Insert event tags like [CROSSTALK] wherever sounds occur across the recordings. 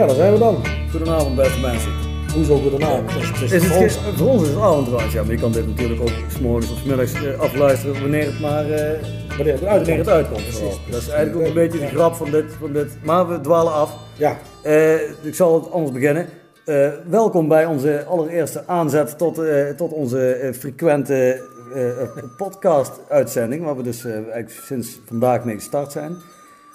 Ja, daar zijn we dan. Goedenavond beste mensen. Hoezo goedenavond? Het is, het Is voor het ons- voor ons is het avondruis, ja, maar je kan dit natuurlijk ook s'morgens of 's middags eh, afluisteren wanneer het maar eh, wanneer het wanneer uitkomt. het uitkomt. Precies. Dat is eigenlijk ook een beetje de grap van dit, van dit. Maar we dwalen af. Ja, Eh, ik zal het anders beginnen. Welkom bij onze allereerste aanzet tot, tot onze frequente podcast-uitzending, waar we dus eigenlijk sinds vandaag mee gestart zijn.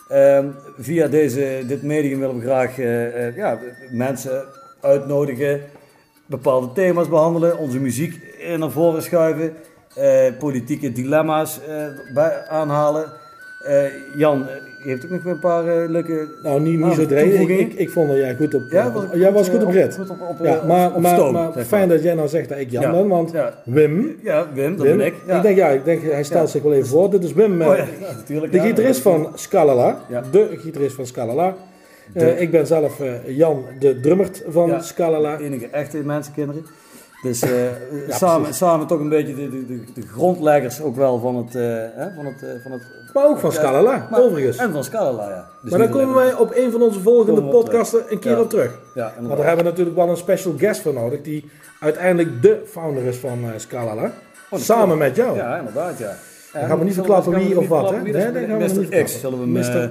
Ehm, via deze, dit medium willen we graag eh, eh, ja, mensen uitnodigen, bepaalde thema's behandelen, onze muziek naar voren schuiven, eh, politieke dilemma's bij, aanhalen. Eh, Jan eh, heeft ook nog een paar eh, leuke nou niet, niet zo dreig. Ik, ik, vond dat jij goed op... ja, was, jij was goed op op, Ja, maar, fijn dat jij nou zegt dat ik Jan Ja. ben, want Wim, ja Wim, dat ben ik. Ik denk, ja, ik denk, hij stelt zich wel even voor. Dit is Wim, de gitarist van Scalala. De gitarist van Scalala. Ik ben zelf Jan, de drummert van. Scalala. De enige echte mensenkinderen. Dus [LAUGHS] Ja, samen, precies. samen toch een beetje de, de, de, grondleggers ook wel van het... van het, van het Maar ook van Scalala, maar- overigens. En van Scalala, ja. Dus maar daar niet komen wij op een van onze volgende podcasten een keer Ja. op terug. Ja, inderdaad. daar hebben we natuurlijk wel een special guest voor nodig, die uiteindelijk de founder is van eh Scalala. dat Samen met jou. Ja, inderdaad, ja. Dan gaan we niet verklappen wie of wat, hè? Nee, Nee, dat gaan we niet. X zullen we hem Mister-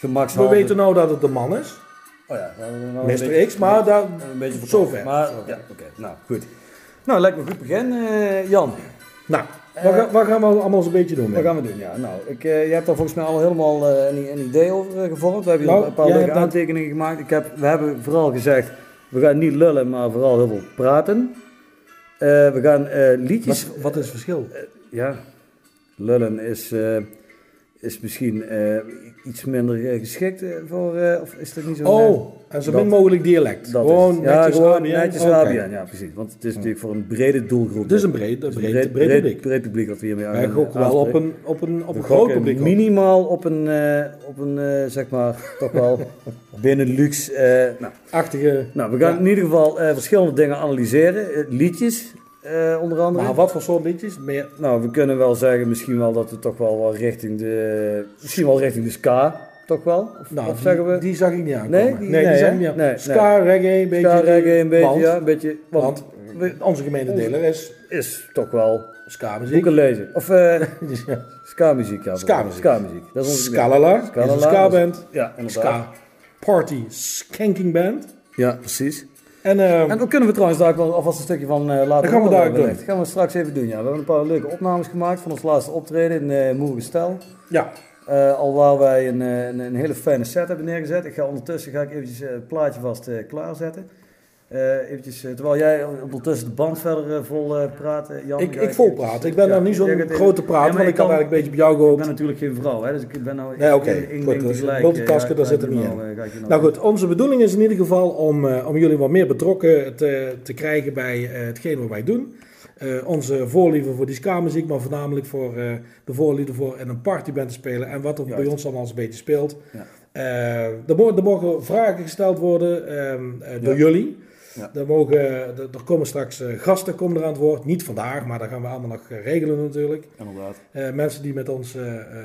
eh, We weten nou dat het de man is, Oh ja, nou Mr. beetje- X, maar daar, Een beetje Zover. Maar, ja, oké. Nou, goed. Nou, lijkt me een goed begin, eh, Jan. nou, wat, ga- wat gaan we allemaal zo'n beetje doen? Wat gaan we doen? Ja, nou, ik, eh, je hebt daar volgens mij al helemaal eh, een, een idee over eh, gevormd. We hebben hier Nou, een paar leuke dat- aantekeningen gemaakt. Ik heb, we hebben vooral gezegd, we gaan niet lullen, maar vooral heel veel praten. Eh, we gaan eh, liedjes... Wat, wat is het verschil? Ja, lullen is, eh, is misschien eh, iets minder eh, geschikt eh, voor... of is dat niet zo... Oh, en zo min mogelijk dialect. dat gewoon is, het. ja, netjes gewoon netjes ja precies. Want het is natuurlijk voor een brede doelgroep. Het is een breed, een breed, breed, publiek. breed publiek dat we hiermee aan Wij gaan gokken wel op een, op een, op een groot publiek. Minimaal op een, op een zeg maar, toch wel [LAUGHS] Benelux. eh nou, Achtige. nou, we gaan in ieder geval verschillende dingen analyseren. Liedjes, eh, onder andere. Maar wat voor soort liedjes? Meer. Nou, we kunnen wel zeggen misschien wel dat we toch wel, wel richting de, misschien wel richting de ska, toch wel? Of, Nou, of zeggen we? die zag ik niet aankomen. Nee, Nee, die- nee, zag ik niet aan. Nee, Ska, reggae, een beetje. ska, reggae een beetje, want, ja, een beetje. Want, Want we- onze gemededeler is is toch wel ska muziek. boeken lezen. Of [LAUGHS] ja. ska-muziek, ja. Ska-muziek. Ska-muziek. Dat is onze ska-band. Ja, inderdaad. Ska Party Skanking Band. Ja, precies. En, ehm, En dan kunnen we trouwens daar wel alvast een stukje van eh, laten Dat gaan we daar doen. Dat gaan we straks even doen, ja. We hebben een paar leuke opnames gemaakt van ons laatste optreden in uh, Moergestel. ja, Eh, al waar wij een, eh, een, een hele fijne set hebben neergezet. Ik ga ondertussen ga ik eventjes eh, het plaatje vast eh, klaarzetten. Eh, eventjes, eh, terwijl jij ondertussen de band verder eh, vol praat, Jan. ik, ik vol praat. Ik ben Ja, nou niet zo'n grote praat, Ja, want ik kan- had eigenlijk een beetje op jou Ik gehoord. ben natuurlijk geen vrouw, hè, dus ik ben nou... Nee, oké, één- één goed, dus multitasken, daar zit ik er je niet nou, in. ik je Nou goed, onze bedoeling is in ieder geval om, om jullie wat meer betrokken te, te krijgen bij hetgeen wat wij doen. Onze voorliefde voor die ska-muziek, maar voornamelijk voor de voorliefde voor in een partyband te spelen en wat er bij ons allemaal eens een beetje speelt. Ja. Er, mo- er mogen vragen gesteld worden ehm, eh, door Ja. jullie. Ja. Er, mogen, er, komen straks eh, gasten komen er aan het woord. Niet vandaag, maar dat gaan we allemaal nog eh, regelen natuurlijk. Inderdaad. Eh, mensen die met ons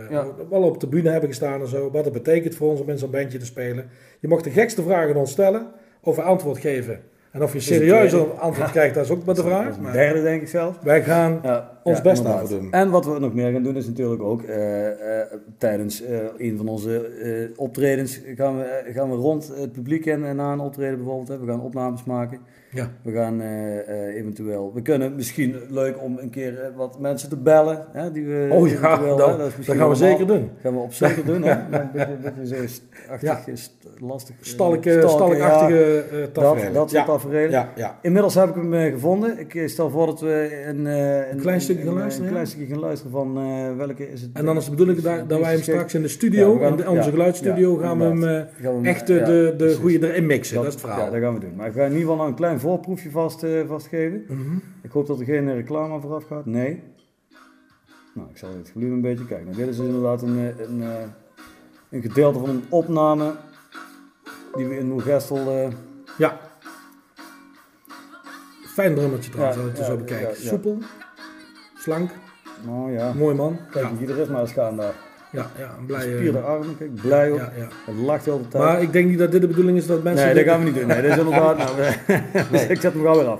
Ja. wel op de bühne hebben gestaan en zo. Wat het betekent voor ons om in zo'n bandje te spelen. Je mag de gekste vragen aan ons stellen. Of we antwoord geven. En of je serieus een antwoord krijgt, dat is ook maar de Dat vraag. Maar derde, denk ik zelf. wij gaan Ja, ons ja, best daarvoor doen. En wat we nog meer gaan doen is natuurlijk ook eh, eh, tijdens eh, een van onze eh, optredens gaan we, gaan we rond het publiek en en na een optreden bijvoorbeeld. Hè, we gaan opnames maken. Ja. We gaan eh, eh, eventueel, we kunnen misschien leuk om een keer wat mensen te bellen. Hè, die we Oh ja, dat, hè, dat misschien gaan we allemaal- zeker doen. Gaan we op zeker doen. Hè? [LAUGHS] Een beetje, een beetje zo st- achtig, Ja. st- lastig. Stalk, stalkachtige eh dat, dat soort ja. ja, ja. Inmiddels heb ik hem eh, gevonden. Ik eh, stel voor dat we een, eh, Een klein stukje gaan een, luisteren, Een klein stukje gaan luisteren van eh, welke is het. En dan is de bedoeling dat, dat wij hem straks in de studio, gaan- in de- onze ja, geluidsstudio, ja, gaan we hem eh, Gaan we hem- echt de, ja, de, goede erin mixen. Dat, is het verhaal. Ja, dat gaan we doen. Maar ik ga in ieder geval nog een klein voorproefje vast, eh, vastgeven. Mhm. Ik hoop dat er geen reclame vooraf gaat. Nee. Nou, ik zal het volume een beetje kijken. Nou, dit is inderdaad een, een, eh, een gedeelte van een opname die we in Moergestel... eh Ja. Fijn drummertje trouwens, als je het ja, zo bekijkt. ja, ja. Soepel, slank, nou ja, mooi man. kijk, Ja. die gitarist maar eens gaan daar. Ja, ja, een blije... Gespierde armen, kijk, blij op. Ja, ja. Het lacht heel de tijd. Maar ik denk niet dat dit de bedoeling is dat mensen... nee, dat dit- gaan we niet doen. Nee, dat is inderdaad... nou, we- dus ik zet hem gauw weer af.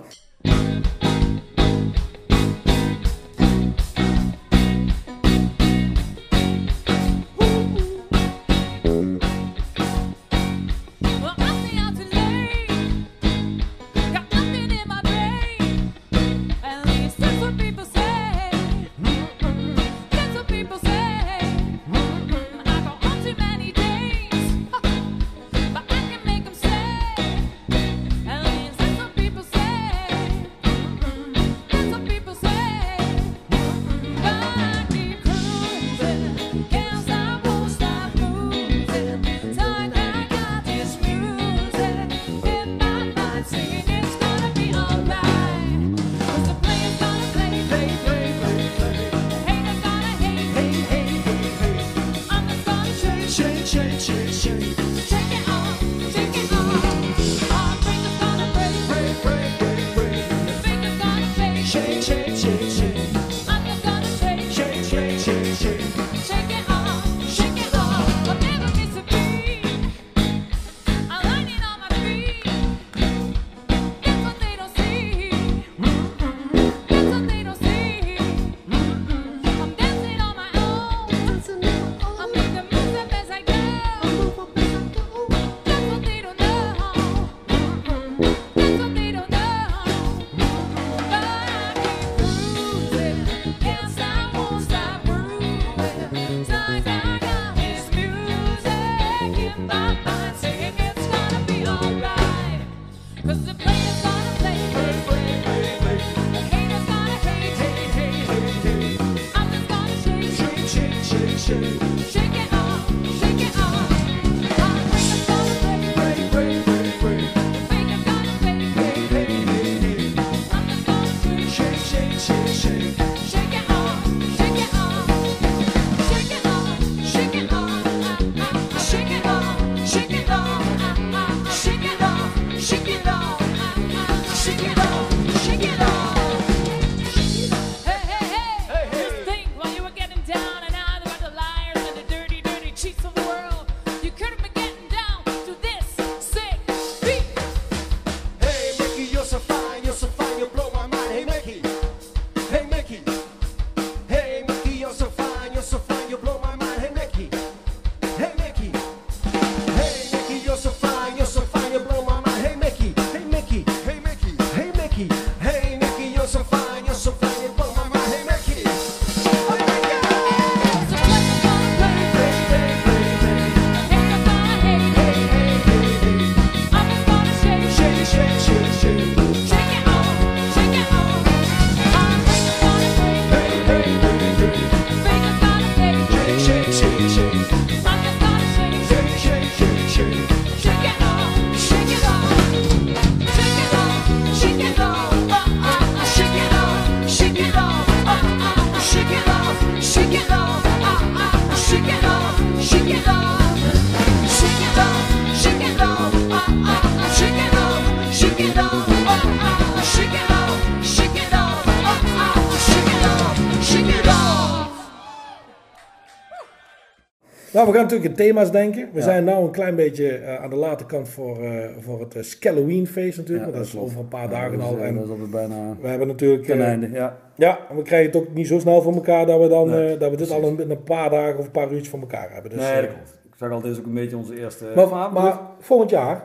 We gaan natuurlijk in thema's denken. We zijn nu een klein beetje eh, aan de late kant voor, eh, voor het uh, Halloween feest natuurlijk. want dat is over een paar dagen al. eh, En Dat is bijna we hebben natuurlijk... ten eh, einde, ja. Ja, we krijgen het ook niet zo snel voor elkaar dat we, dan, Nee, eh, dat we dit al in een paar dagen of een paar uurtjes voor elkaar hebben. Dus, nee, eh, dat klopt. Ik zag al, dit is ook een beetje onze eerste... maar, maar, maar volgend jaar,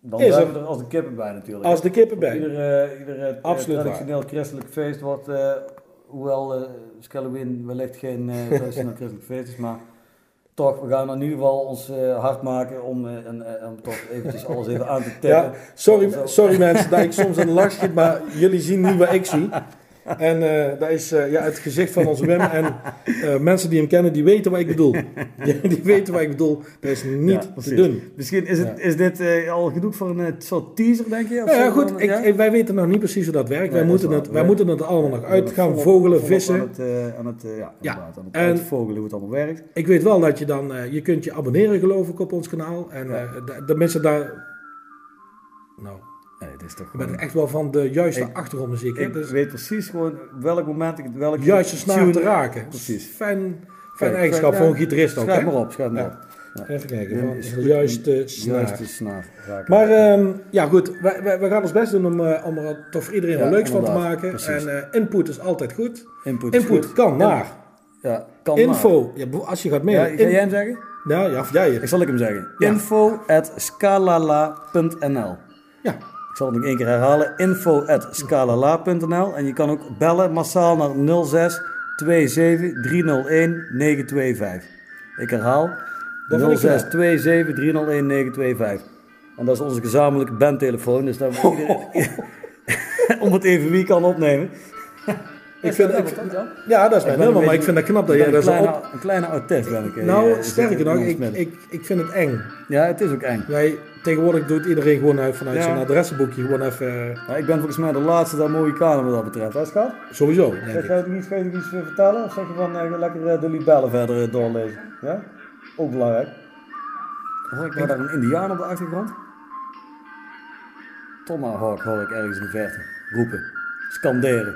dan is zijn er- we er als de kippen bij natuurlijk. als de kippen bij. Ieder, eh, ieder eh, traditioneel christelijk feest wordt, eh, hoewel eh Halloween wellicht geen eh, traditioneel [LAUGHS] christelijk feest is, maar toch, we gaan in ieder geval ons eh, hard maken om, eh, en, eh, om toch eventjes alles even aan te tappen. Ja, sorry, sorry mensen dat ik soms een lach schiet, maar jullie zien niet wat ik zie. [LAUGHS] En eh, dat is eh, ja, het gezicht van onze Wim. En eh, mensen die hem kennen, die weten wat ik bedoel. [LAUGHS] Die, die weten wat ik bedoel. Dat is niet Ja, te doen. Misschien is, het, Ja. is dit al genoeg voor een soort teaser, denk je? Of Nou ja, goed, ik, wij weten nog niet precies hoe dat werkt. wij, Nee, moeten het, wij moeten het allemaal nog uit gaan volop- vogelen, volop vissen. Aan het, aan het, ja, aan het En- uitvogelen hoe het allemaal werkt. Ik weet wel dat je dan, je kunt je abonneren geloof ik op ons kanaal. En de, de mensen daar, nou, Nee, het is toch ik ben gewoon... echt wel van de juiste Ik- achtergrondmuziek. Ik Dus weet precies gewoon welk moment ik welk juiste snaar te raken. Precies. Fan, Fijne Kijk, eigenschap voor een gitarist ook. Schrijf maar op, schrijf maar op. Ja. Even kijken, van de juiste snaar. Juiste snaar. raken. Maar ehm, ja goed, wij gaan ons best doen om, eh, om er toch voor iedereen Ja, wat leuks van te maken. precies. En eh, input is altijd goed. input, Input goed. kan naar Ja, kan info. Ja, als je gaat maar. Ja, ga jij hem zeggen? ja, ja, of jij. Ik zal ik hem zeggen. Info at scalala.nl Ja, zal het nog één keer herhalen. Info at scalala.nl En je kan ook bellen massaal naar 06 27 301 925. Ik herhaal. Dat vind ik 06 knap. 27 301 925. En dat is onze gezamenlijke bandtelefoon. Dus daar moet [LAUGHS] iedereen... [LAUGHS] Om het even wie kan opnemen. [LAUGHS] ik vind, ik, ja, dat is mijn nummer, maar ik vind het knap dat jij dat een zo op... een kleine autist ben ik. eh, Nou, eh, sterker nog, ik, ik, ik vind het eng. Ja, het is ook eng. Wij, tegenwoordig doet iedereen gewoon uit, vanuit Ja. zijn adressenboekje gewoon even... eh, ik ben volgens mij de laatste daar Mohikanen wat dat betreft. Hè, schat? sowieso, denk Zeg ik. jij iets, ga je iets eh, vertellen? Of zeg je van eh, lekker eh, de libellen verder eh, doorlezen? Ja? Ook belangrijk. Hoor ik daar een indiaan op de achtergrond? Tomahawk hoor ik ergens in de verte roepen. Scanderen.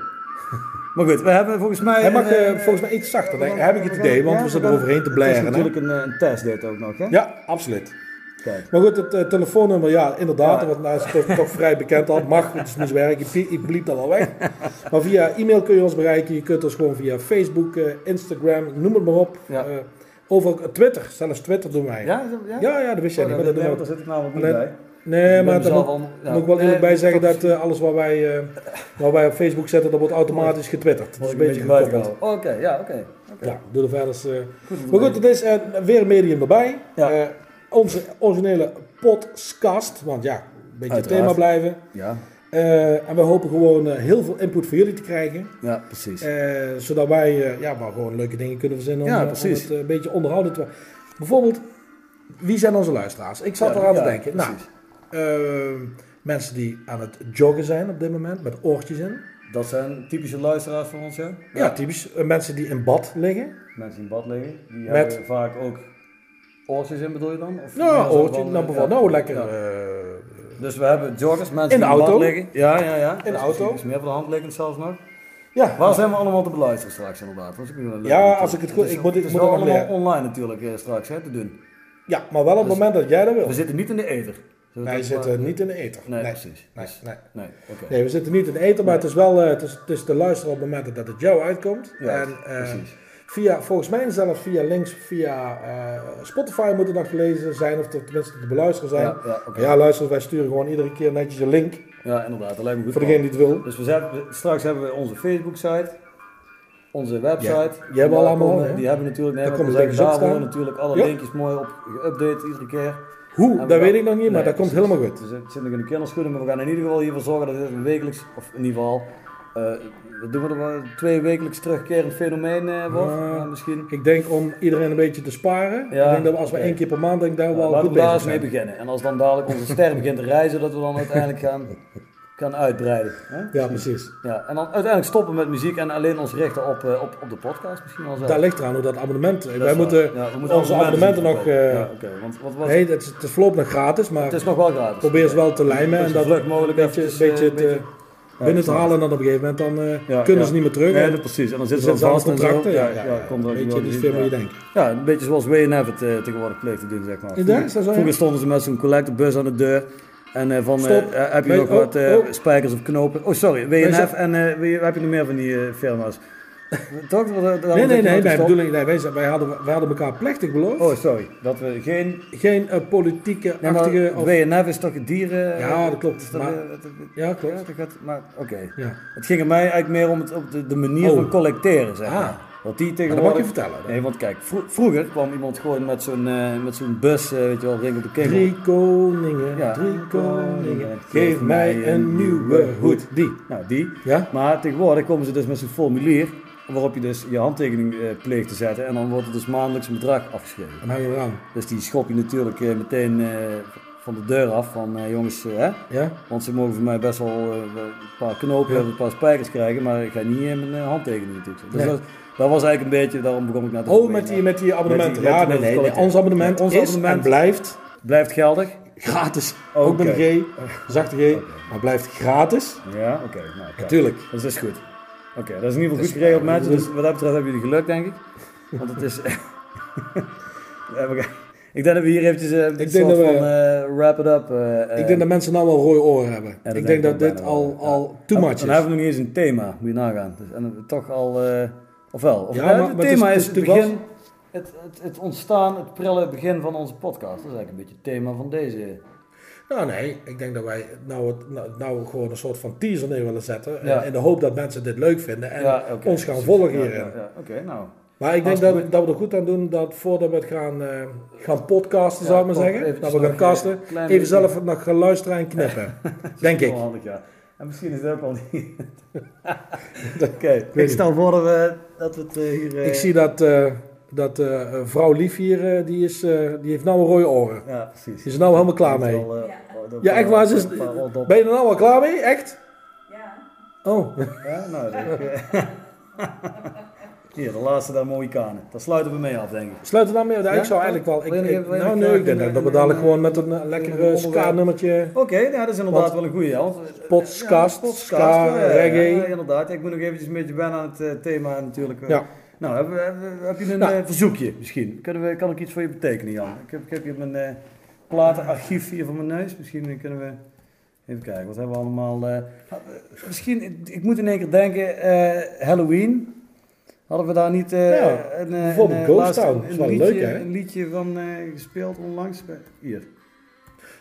[LAUGHS] maar goed, we hebben volgens mij... Hij mag een, eh, eh, volgens mij iets zachter, denk ik. heb ik het idee, want ja, we zitten eroverheen te Het is natuurlijk een, eh, een test dit ook nog, hè? Ja, absoluut. Kijk. Maar goed, het eh, telefoonnummer, ja, inderdaad, Ja. want nou is het toch, toch vrij bekend al. Mag, het is niet werk, ik, ik bliep dat al weg. Maar via e-mail kun je ons bereiken. Je kunt ons gewoon via Facebook, eh, Instagram, noem het maar op. Ja. Eh, overal, Twitter, zelfs Twitter doen wij. Ja, ja? ja, ja, dat wist jij Oh, niet. Maar dat nee, doen want we daar zit ik namelijk niet Alleen- bij. Nee, Ik maar daar moet, ja. ik wel eerlijk Nee, bij dat zeggen dat eh, alles wat wij, eh, wat wij op Facebook zetten, dat wordt automatisch getwitterd. Dat is een beetje gekoppeld. Oh, Oké, ja, oké. oké. Ja, doe er verder. eens. Goed, Maar goed, het is eh, weer een medium erbij. Ja. Onze originele podcast, want ja, een beetje het thema blijven. Ja, Eh, en we hopen gewoon eh, heel veel input van jullie te krijgen. ja, precies. eh, zodat wij ja, maar gewoon leuke dingen kunnen verzinnen om, Ja, om precies. het een beetje onderhouden te Bijvoorbeeld, wie zijn onze luisteraars? Ik zat Ja, eraan ja, te denken. Nou, precies. mensen die aan het joggen zijn op dit moment, met oortjes in. Dat zijn typische luisteraars van ons, ja? Ja, typisch. Mensen die in bad liggen. Mensen die in bad liggen, die Met- hebben vaak ook oortjes in, bedoel je dan? Of Nou, van, eh, bijvoorbeeld, nou, lekker. eh, Dus we hebben joggers, mensen In de die in auto? liggen. Ja, ja, ja. de Dat is auto? iets meer voor de hand liggend zelfs nog. ja, Waar zijn we allemaal te beluisteren straks inderdaad? Is ook weer een Ja, als ik het goed- is- ik moet- ik het is moet het allemaal leren. online natuurlijk eh, straks hè, te doen. ja, maar wel op het Dus- moment dat jij dat wil. We zitten niet in de ether. We Wij dat zitten maar- niet in de ether. Nee, nee. precies. Nee, Dus- nee. nee. Nee, we zitten niet in de ether, maar het is wel eh, het is, het is te luisteren op het moment dat het jou uitkomt. Ja, en precies. Via, volgens mij zelfs via links via eh, Spotify moet het nog te lezen zijn, of te- tenminste te beluisteren zijn. Ja, Ja, ja, luister, wij sturen gewoon iedere keer netjes een link Ja, inderdaad. Dat lijkt me goed. voor degene die het wil. Dus we zetten, we- straks hebben we onze Facebook-site, onze website. Ja, die hebben we Daar allemaal, komen-? Die hebben we natuurlijk. Nee, Daar maar we zeggen, daar worden natuurlijk alle Ja. linkjes mooi op geüpdate iedere keer. Hoe, dat we weet ik nog niet, maar Nee, dat komt precies. helemaal goed. Dus het zit nog in de kinderschoenen, maar we gaan in ieder geval hiervoor zorgen dat een wekelijks, of in ieder geval, eh wat doen we er wel, twee wekelijks terugkerend fenomeen eh, wordt. Misschien. Ik denk om iedereen een beetje te sparen. Ja, ik denk dat we als we één keer per maand denk daar wel laten goed bezig mee beginnen. En als dan dadelijk onze ster begint te reizen, dat we dan uiteindelijk gaan, gaan uitbreiden. Hè? Ja, precies. Ja, en dan uiteindelijk stoppen met muziek en alleen ons richten op, eh, op, op de podcast misschien wel zo. Daar ligt eraan hoe dat abonnement. Dat wij moeten Ja, we moeten onze abonnementen nog. eh, ja. Want wat, wat, nee, het is, het is voorlopig nog gratis, maar het is nog wel gratis. probeer ze wel te lijmen en dat vlug mogelijk een beetje, eventjes, een beetje eh, een eh, beetje- binnen te Ja, halen en dan op een gegeven moment dan eh, Ja, kunnen ja. ze niet meer terug. Dat precies. En dan zitten ze aan vast contracten. Ja, ja, ja. komt er Weet je, wel niet in, veel meer ja. je denkt. Ja, een beetje zoals WNF het eh, tegenwoordig pleegt te doen, zeg maar. Ja? Vroeger stonden ze met zo'n collectebus aan de deur. En eh, van, heb je nog oh, wat eh, oh. spijkers of knopen? Oh, sorry, WNF en wie- heb je nog meer van die firma's? Toch? Wat, eh, Nee, nee, nee. nee bedoeling, nee wij, wij, hadden, wij hadden elkaar plechtig beloofd. Oh, sorry. Dat we geen... Geen eh, politieke Nee, achtige. Of, WNF is toch dieren... Ja, dat klopt. Is dat, Maar- eh, dat- dat- ja, klopt. Ja, dat gaat, maar oké. Ja. Het ging er mij eigenlijk meer om het, op de, de manier Oh. van collecteren, zeg Ah. maar. Dat die Maar dat tegenwoordig... mag je vertellen. Nee, want kijk, vro- vroeger kwam iemand gewoon met zo'n met zo'n bus, eh, weet je wel, ring op de kegel. Drie koningen, Ja. drie koningen, geef mij een nieuwe hoed. Die. Nou, die. Ja? Maar tegenwoordig komen ze dus met zo'n formulier waarop je dus je handtekening eh, pleegt te zetten en dan wordt er dus maandelijks een bedrag afgeschreven. Je eraan. Dus die schop je natuurlijk eh, meteen eh, van de deur af van jongens, hè? Ja? Want ze mogen voor mij best wel een paar knopen en een paar spijkers krijgen, maar ik ga niet in mijn handtekening natuurlijk. Dus Nee. dat, dat was eigenlijk een beetje, daarom begon ik net te Oh, met die, met die abonnementen. Ja, nee, nee. Ons abonnement ons is abonnement- en blijft Blijft geldig? gratis. Ook met een G, zachte G, maar blijft gratis. Ja, oké. Nou, kijk. Natuurlijk. Dus dat is goed. Oké, dat is in ieder geval Dus, goed geregeld, mensen. dus- wat dat betreft hebben jullie geluk, denk ik. [LAUGHS] Want het is... [LAUGHS] Ik denk dat we hier eventjes een denk soort dat we- van eh, wrap it up... eh, ik denk dat mensen nou wel rode oren hebben. ik denk denk ik dat dit al, al too much Dan is. hebben we nog niet eens een thema, moet je nagaan. Dus, en toch al... ofwel, of, Ja, maar- het maar het is- thema het is, het natuurlijk begin... Het, het, het ontstaan, het prille begin van onze podcast. Dat is eigenlijk een beetje het thema van deze... Nou nee, ik denk dat wij nou, het, nou, nou gewoon een soort van teaser neer willen zetten. eh, Ja. In de hoop dat mensen dit leuk vinden en Ja, ons gaan volgen Ja, hierin. ja, ja. Oké, nou... Maar ik denk dat, dat we er goed aan doen dat voordat we het gaan, eh, gaan podcasten, Ja, zou ik maar zeggen. Dat we gaan nog, eh, Even beetje- zelf nog gaan luisteren en knippen. [LAUGHS] denk ik. Handig, ja. En misschien is het ook wel niet... [LAUGHS] Oké, ik stel voor dat we, dat we het hier... Ik zie dat, eh, dat eh, vrouw Lief hier, eh, die, is, eh, die heeft nou een rode oren. Ja, precies. Die is er nou helemaal klaar mee. al, Ja. Ja, echt waar. Is, odd op. ben je er nou al klaar mee? Echt? Ja. Oh, Ja, nou, dat, eh, [LAUGHS] Hier, de laatste daar mooie kanen. Daar sluiten we mee af, denk ik. sluit er dan mee. Ja, Ja? ik zou eigenlijk wel... Ik, nou nee, ik denk dat we dadelijk gewoon met een eh, lekkere onderwerp? ska-nummertje... Oké, ja, dat is inderdaad wel een goeie. Ja, eh, podcast, ska, ja, ja, reggae. Ja, inderdaad. Ik moet nog eventjes een beetje wennen aan het eh, thema natuurlijk. eh. Ja. Nou, heb, heb, heb je een Nou. eh, verzoekje misschien? Kunnen we, kan ik iets voor je betekenen, Jan? Ik heb, ik heb hier mijn eh, platenarchief hier voor mijn neus. Misschien kunnen we... Even kijken, wat hebben we allemaal... eh, misschien, ik, moet in één keer denken, eh, Halloween... Hadden we daar niet eh, Ja, een, bijvoorbeeld een, Ghost Town. een, Dat is wel liedje, leuk, hè? een liedje van gespeeld onlangs? Hier.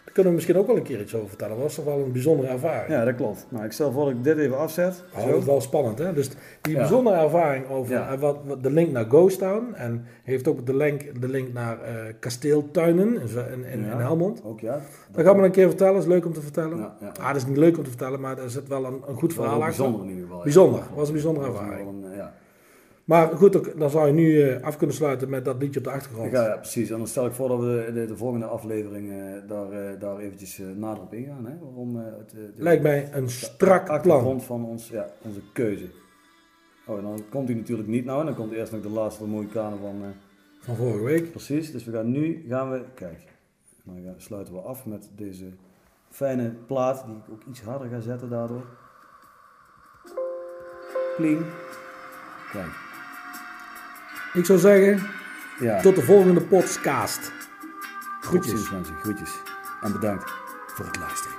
Daar kunnen we misschien ook wel een keer iets over vertellen. Dat was toch wel een bijzondere ervaring. Ja, dat klopt. Nou, ik stel voor dat ik dit even afzet. Oh, dat is wel spannend, hè? Dus die Ja. bijzondere ervaring over Ja. eh, wat, wat- de link naar Ghost Town en heeft ook de link, de link naar eh, kasteeltuinen in, in, in, Ja. in Helmond. Ook ja. Dat gaan we een keer vertellen, is leuk om te vertellen. Ah, dat is niet leuk om te vertellen, maar er zit wel een, een goed verhaal achter. bijzonder in ieder geval. Bijzonder, was een bijzondere Dat ervaring. Maar goed, dan zou je nu eh, af kunnen sluiten met dat liedje op de achtergrond. Ja, ja, precies. En dan stel ik voor dat we de, de volgende aflevering eh, daar, eh, daar eventjes nader op ingaan. Hè? Waarom het, de, Lijkt mij een de strak plan. achtergrond van ons, ja, onze keuze. Oh, dan komt hij natuurlijk niet nou. En dan komt eerst nog de laatste mooie kanen van... Van vorige week. precies. Dus we gaan nu, gaan we, kijk. Dan gaan- sluiten we af met deze fijne plaat. Die ik ook iets harder ga zetten daardoor. Pling. Kijk. Ik zou zeggen, Ja. tot de volgende podcast. Groetjes. mensen. Groetjes. En bedankt. Voor het luisteren.